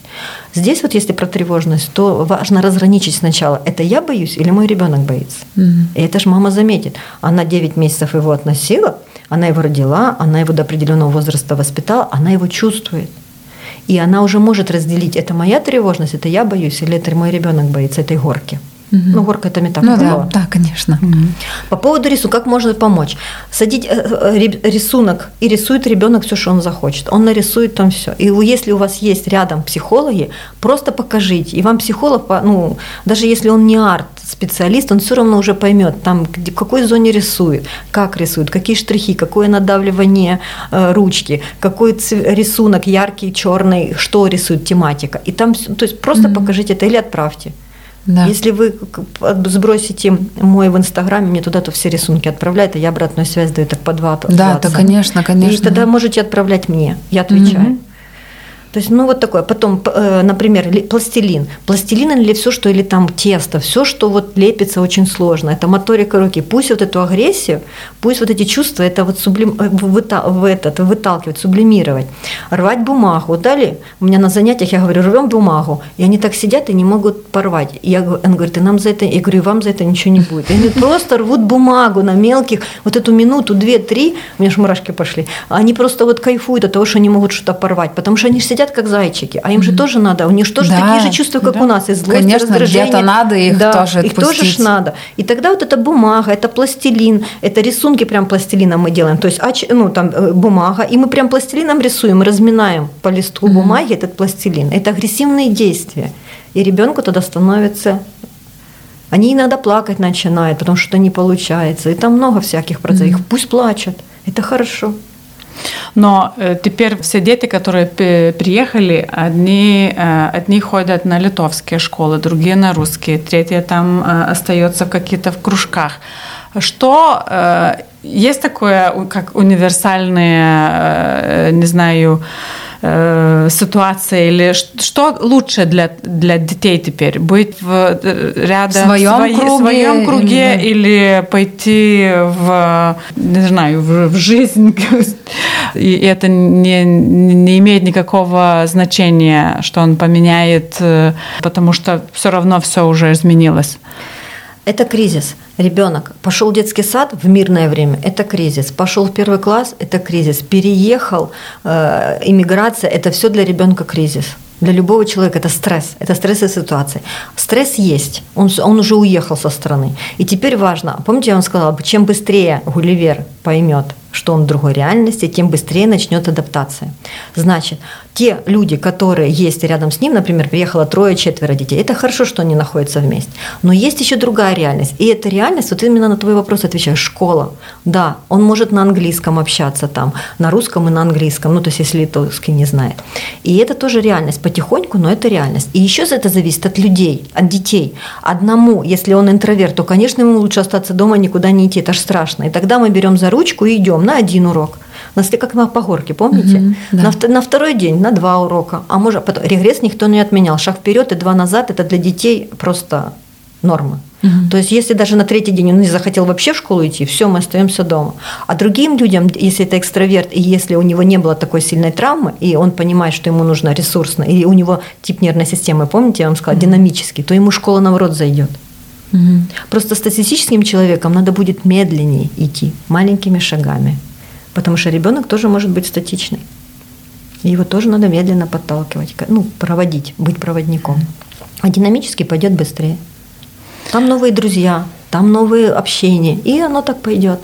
Здесь вот если про тревожность, то важно разграничить сначала, это я боюсь или мой ребенок боится. Mm-hmm. И это же мама заметит. Она 9 месяцев его относила, она его родила, она его до определенного возраста воспитала, она его чувствует. И она уже может разделить, это моя тревожность, это я боюсь, или это мой ребенок боится этой горки. Угу. Ну, горка это метафора. Ну, да, да, конечно. Угу. По поводу рисунка, как можно помочь? Садить э, э, рисунок и рисует ребенок все, что он захочет. Он нарисует там все. И если у вас есть рядом психологи, просто покажите. И вам психолог, ну, даже если он не арт-специалист, он все равно уже поймет, там, в какой зоне рисует, как рисует, какие штрихи, какое надавливание э, ручки, какой рисунок яркий, черный, что рисует тематика. И там, то есть просто угу. покажите это или отправьте. Да. Если вы сбросите мой в Инстаграме, мне туда-то все рисунки отправляют, а я обратную связь даю так по два. Да, то, конечно, конечно. И тогда можете отправлять мне, я отвечаю. Угу. То есть, ну вот такое. Потом, э, например, пластилин. Пластилин или все, что, или там тесто, все, что вот лепится очень сложно. Это моторика руки. Пусть вот эту агрессию, пусть вот эти чувства, это вот сублим, э, в этот, выталкивать, сублимировать. Рвать бумагу. Дали, у меня на занятиях я говорю, рвем бумагу. И они так сидят и не могут порвать. И я, он говорит, и нам за это, я говорю, вам за это ничего не будет. И они просто рвут бумагу на мелких, вот эту минуту, две, три, у меня ж мурашки пошли. Они просто вот кайфуют от того, что они могут что-то порвать, потому что они сидят сидят как зайчики, а им же тоже надо, у них же тоже да, такие же чувства, как да. у нас, и злость, Конечно, раздражение. где-то надо их да, тоже их тоже ж надо. И тогда вот эта бумага, это пластилин, это рисунки прям пластилином мы делаем, то есть ну, там э, бумага, и мы прям пластилином рисуем, разминаем по листку mm-hmm. бумаги этот пластилин. Это агрессивные действия. И ребенку тогда становится они иногда плакать начинают, потому что не получается. И там много всяких процессов. Mm-hmm. Пусть плачут. Это хорошо. Но э, теперь все дети, которые приехали, одни, э, одни ходят на литовские школы, другие на русские, третьи там э, остаются какие-то в кружках. Что есть такое, как универсальные, не знаю, э, ситуация или что лучше для, для детей теперь? Быть в, рядом в своем свои, круге, своем круге или, или пойти в, не знаю, в, в жизнь? И это не, не имеет никакого значения, что он поменяет, э, потому что все равно все уже изменилось. Это кризис. Ребенок пошел в детский сад в мирное время, это кризис. Пошел в первый класс, это кризис. Переехал, э, иммиграция, это все для ребенка кризис. Для любого человека это стресс, это стрессовая ситуация. Стресс есть, он, он уже уехал со страны. И теперь важно, помните, я вам сказала, чем быстрее Гулливер поймет, что он в другой реальности, тем быстрее начнет адаптация. Значит, те люди, которые есть рядом с ним, например, приехало трое-четверо детей, это хорошо, что они находятся вместе. Но есть еще другая реальность. И эта реальность, вот именно на твой вопрос отвечаю, школа. Да, он может на английском общаться там, на русском и на английском, ну то есть если литовский не знает. И это тоже реальность потихоньку, но это реальность. И еще это зависит от людей, от детей. Одному, если он интроверт, то, конечно, ему лучше остаться дома, никуда не идти, это ж страшно. И тогда мы берем за ручку и идем на один урок. Нас как на погорке, помните? Угу, да. на, на второй день на два урока. А может, потом, регресс никто не отменял. Шаг вперед и два назад это для детей просто норма. Угу. То есть, если даже на третий день он не захотел вообще в школу идти, все, мы остаемся дома. А другим людям, если это экстраверт, и если у него не было такой сильной травмы, и он понимает, что ему нужно ресурсно, и у него тип нервной системы, помните, я вам сказала, угу. динамический, то ему школа наоборот зайдет. Угу. Просто статистическим человеком надо будет медленнее идти, маленькими шагами. Потому что ребенок тоже может быть статичный. его тоже надо медленно подталкивать, ну, проводить, быть проводником. А динамически пойдет быстрее. Там новые друзья, там новые общения, и оно так пойдет.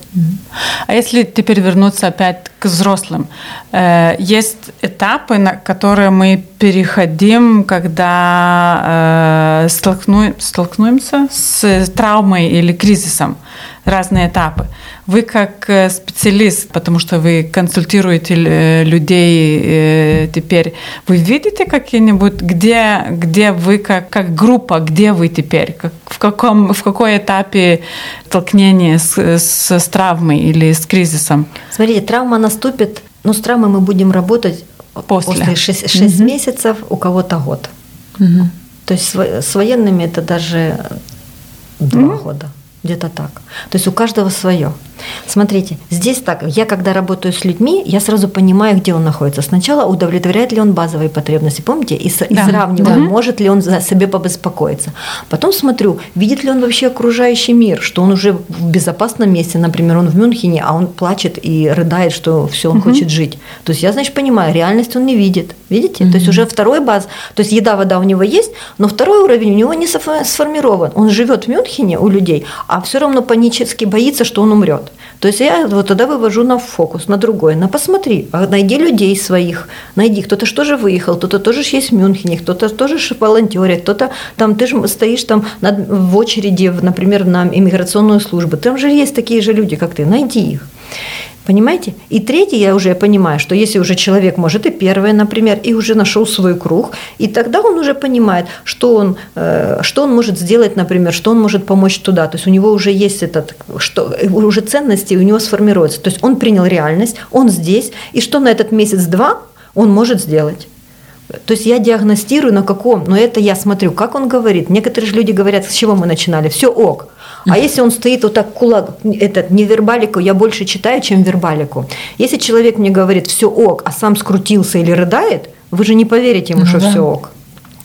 А если теперь вернуться опять к взрослым, э, есть этапы, на которые мы переходим, когда э, столкну, столкнемся с травмой или кризисом, разные этапы. Вы как э, специалист, потому что вы консультируете людей теперь, вы видите какие-нибудь, где, где вы как, как группа, где вы теперь, как, в, каком, в какой этапе столкнения с, с, с травмой или с кризисом? Смотрите, травма наступит, но с травмой мы будем работать после, после 6, 6 угу. месяцев, у кого-то год. Угу. То есть с военными это даже два угу. года где-то так. То есть у каждого свое. Смотрите, здесь так, я когда работаю с людьми, я сразу понимаю, где он находится. Сначала удовлетворяет ли он базовые потребности, помните, и, да. и сравниваю, да. может ли он за себе побеспокоиться. Потом смотрю, видит ли он вообще окружающий мир, что он уже в безопасном месте, например, он в Мюнхене, а он плачет и рыдает, что все, он угу. хочет жить. То есть я, значит, понимаю, реальность он не видит. Видите? Угу. То есть уже второй баз, то есть еда, вода у него есть, но второй уровень у него не сформирован. Он живет в Мюнхене у людей, а все равно панически боится, что он умрет. То есть я вот тогда вывожу на фокус, на другое, на посмотри, а найди людей своих, найди, кто-то что же выехал, кто-то тоже есть в Мюнхене, кто-то тоже волонтерит, кто-то там, ты же стоишь там в очереди, например, на иммиграционную службу, там же есть такие же люди, как ты, найди их. Понимаете? И третий, я уже понимаю, что если уже человек может и первое, например, и уже нашел свой круг, и тогда он уже понимает, что он, э, что он может сделать, например, что он может помочь туда. То есть у него уже есть этот, что, уже ценности у него сформируются. То есть он принял реальность, он здесь, и что на этот месяц-два он может сделать. То есть я диагностирую на каком, но это я смотрю, как он говорит. Некоторые же люди говорят, с чего мы начинали, все ок. А если он стоит вот так кулак, этот невербалику, я больше читаю, чем вербалику. Если человек мне говорит все ок, а сам скрутился или рыдает, вы же не поверите ему, ну, что да. все ок.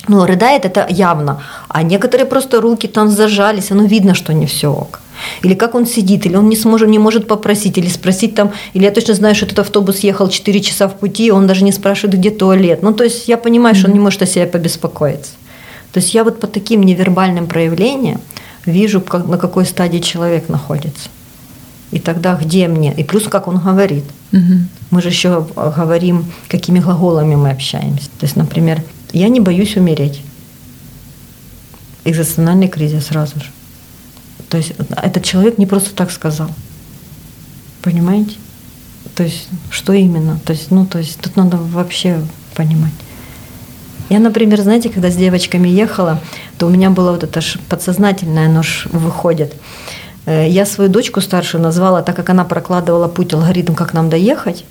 Ну, рыдает это явно. А некоторые просто руки там зажались, оно видно, что не все ок. Или как он сидит, или он не сможет, не может попросить, или спросить там, или я точно знаю, что этот автобус ехал 4 часа в пути, и он даже не спрашивает, где туалет. Ну, то есть я понимаю, что он не может о себе побеспокоиться. То есть я вот по таким невербальным проявлениям вижу, как, на какой стадии человек находится. И тогда где мне? И плюс как он говорит. Угу. Мы же еще говорим, какими глаголами мы общаемся. То есть, например, я не боюсь умереть. Экзистенциальный кризис сразу же. То есть этот человек не просто так сказал. Понимаете? То есть что именно? То есть, ну, то есть тут надо вообще понимать. Я, например, знаете, когда с девочками ехала, то у меня было вот это подсознательное, оно ж выходит. Э, я свою дочку старшую назвала, так как она прокладывала путь, алгоритм, как нам доехать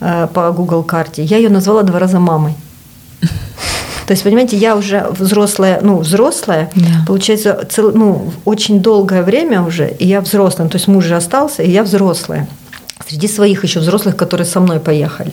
э, по Google карте, я ее назвала два раза мамой. То есть, понимаете, я уже взрослая, ну, взрослая, да. получается, цел, ну, очень долгое время уже, и я взрослая, то есть муж же остался, и я взрослая среди своих еще взрослых, которые со мной поехали.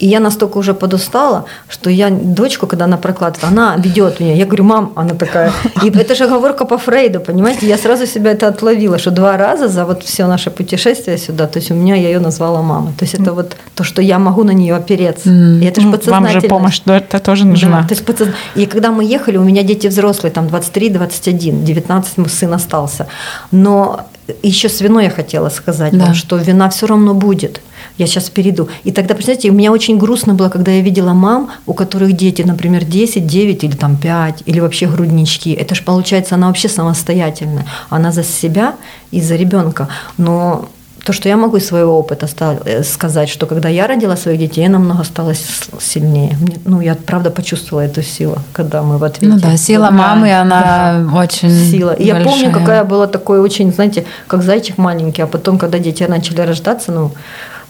И я настолько уже подустала, что я дочку, когда она прокладывает, она ведет меня. Я говорю, мам, она такая. И это же оговорка по Фрейду, понимаете? Я сразу себя это отловила, что два раза за вот все наше путешествие сюда, то есть у меня я ее назвала мамой. То есть это вот то, что я могу на нее опереться. И это же ну, Вам же помощь это тоже нужна. Да, то есть подсоз... И когда мы ехали, у меня дети взрослые, там 23-21, 19 сын остался. Но еще с виной я хотела сказать да. вам, что вина все равно будет. Я сейчас перейду. И тогда, представляете, у меня очень грустно было, когда я видела мам, у которых дети, например, 10, 9 или там 5, или вообще груднички. Это же получается, она вообще самостоятельная. Она за себя и за ребенка. Но то, что я могу из своего опыта э, сказать, что когда я родила своих детей, я намного стала сильнее. Ну, я правда почувствовала эту силу, когда мы в ответе. Ну да, сила да. мамы, она да. очень Сила. И я помню, какая была такой очень, знаете, как зайчик маленький, а потом, когда дети начали рождаться, ну,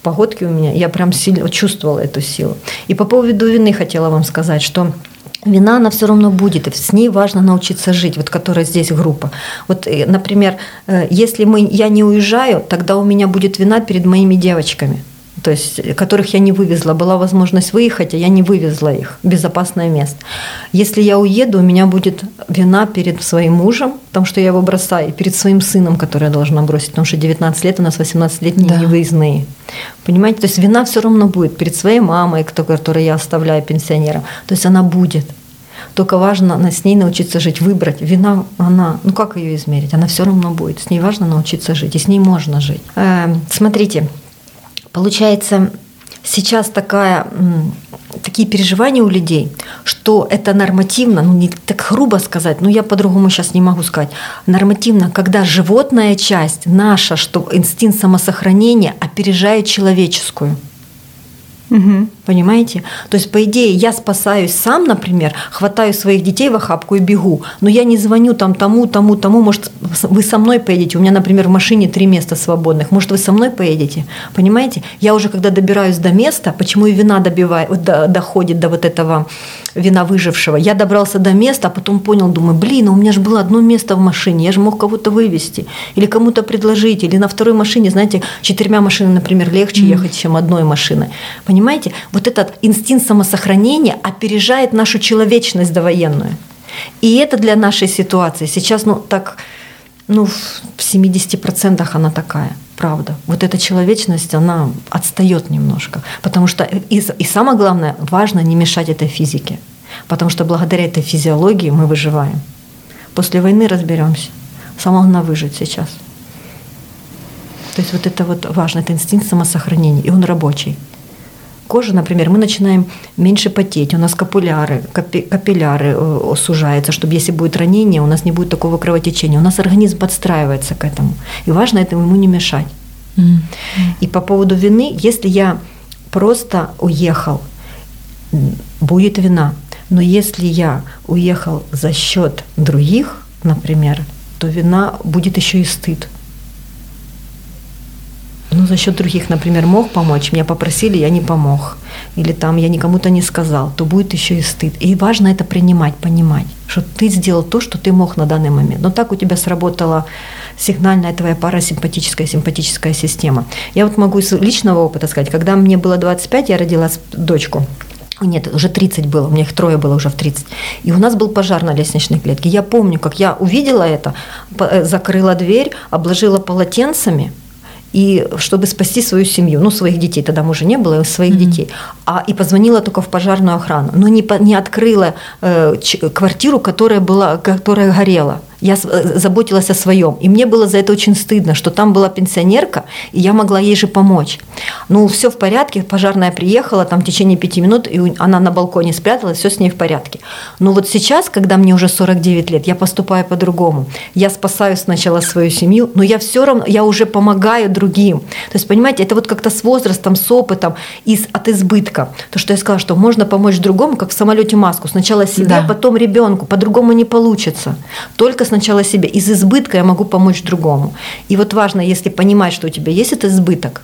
погодки у меня, я прям сильно чувствовала эту силу. И по поводу вины хотела вам сказать, что Вина, она все равно будет, и с ней важно научиться жить, вот которая здесь группа. Вот, э, например, э, если мы, я не уезжаю, тогда у меня будет вина перед моими девочками, то есть которых я не вывезла. Была возможность выехать, а я не вывезла их в безопасное место. Если я уеду, у меня будет вина перед своим мужем, потому что я его бросаю, и перед своим сыном, который я должна бросить, потому что 19 лет у нас 18-летние да. невыездные. Понимаете? То есть вина все равно будет перед своей мамой, которую я оставляю пенсионером. То есть она будет. Только важно с ней научиться жить, выбрать. Вина, она, ну как ее измерить? Она все равно будет. С ней важно научиться жить, и с ней можно жить. Э, смотрите, получается, сейчас такая, такие переживания у людей, что это нормативно, ну не так грубо сказать, но я по-другому сейчас не могу сказать, нормативно, когда животная часть наша, что инстинкт самосохранения опережает человеческую. Угу. Понимаете? То есть, по идее, я спасаюсь сам, например, хватаю своих детей в охапку и бегу, но я не звоню там тому, тому, тому, может, вы со мной поедете, у меня, например, в машине три места свободных, может, вы со мной поедете, понимаете? Я уже, когда добираюсь до места, почему и вина добивает, до, доходит до вот этого вина выжившего, я добрался до места, а потом понял, думаю, блин, у меня же было одно место в машине, я же мог кого-то вывести, или кому-то предложить, или на второй машине, знаете, четырьмя машинами, например, легче mm. ехать, чем одной машиной, понимаете? вот этот инстинкт самосохранения опережает нашу человечность довоенную. И это для нашей ситуации сейчас, ну, так, ну, в 70% она такая, правда. Вот эта человечность, она отстает немножко. Потому что, и, и самое главное, важно не мешать этой физике. Потому что благодаря этой физиологии мы выживаем. После войны разберемся. Самое главное выжить сейчас. То есть вот это вот важно, это инстинкт самосохранения, и он рабочий кожа, например, мы начинаем меньше потеть, у нас капилляры, капилляры э, сужаются, чтобы если будет ранение, у нас не будет такого кровотечения. У нас организм подстраивается к этому. И важно этому ему не мешать. Mm-hmm. И по поводу вины, если я просто уехал, будет вина. Но если я уехал за счет других, например, то вина будет еще и стыд. Ну, за счет других, например, мог помочь, меня попросили, я не помог, или там я никому-то не сказал, то будет еще и стыд. И важно это принимать, понимать, что ты сделал то, что ты мог на данный момент. Но так у тебя сработала сигнальная твоя парасимпатическая симпатическая система. Я вот могу из личного опыта сказать, когда мне было 25, я родила дочку, нет, уже 30 было, у меня их трое было уже в 30. И у нас был пожар на лестничной клетке. Я помню, как я увидела это, э, закрыла дверь, обложила полотенцами, и чтобы спасти свою семью, ну, своих детей, тогда уже не было, своих mm-hmm. детей, а, и позвонила только в пожарную охрану, но не, не открыла э, ч, квартиру, которая, была, которая горела я э, заботилась о своем. И мне было за это очень стыдно, что там была пенсионерка, и я могла ей же помочь. Ну, все в порядке, пожарная приехала, там в течение пяти минут, и она на балконе спряталась, все с ней в порядке. Но вот сейчас, когда мне уже 49 лет, я поступаю по-другому. Я спасаю сначала свою семью, но я все равно, я уже помогаю другим. То есть, понимаете, это вот как-то с возрастом, с опытом, из, от избытка. То, что я сказала, что можно помочь другому, как в самолете маску. Сначала себе, да. потом ребенку. По-другому не получится. Только сначала себе. Из избытка я могу помочь другому. И вот важно, если понимать, что у тебя есть этот избыток,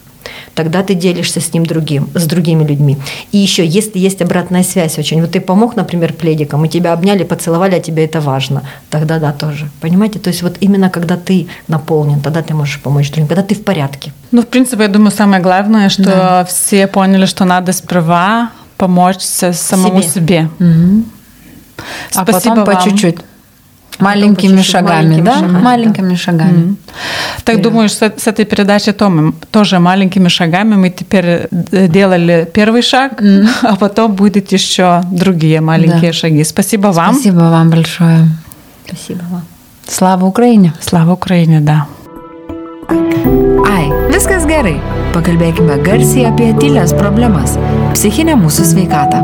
тогда ты делишься с ним другим, с другими людьми. И еще, если есть обратная связь очень, вот ты помог, например, пледикам, и тебя обняли, поцеловали, а тебе это важно, тогда да, тоже. Понимаете? То есть вот именно когда ты наполнен, тогда ты можешь помочь другим, когда ты в порядке. Ну, в принципе, я думаю, самое главное, что да. все поняли, что надо сперва помочь самому себе. себе. Угу. А Спасибо потом по чуть-чуть. Маленькими шагами, маленькими да? Шагами, маленькими да. шагами. Mm-hmm. Так yeah. думаю, что с этой передачей Тома тоже маленькими шагами мы теперь э, делали первый шаг, mm-hmm. а потом будут еще другие маленькие да. шаги. Спасибо вам. Спасибо вам большое. Спасибо вам. Слава Украине. Слава Украине, да. Ai, viskas gerai. Pakalbėkime garsiai apie tylės problemas - psichinę mūsų sveikatą.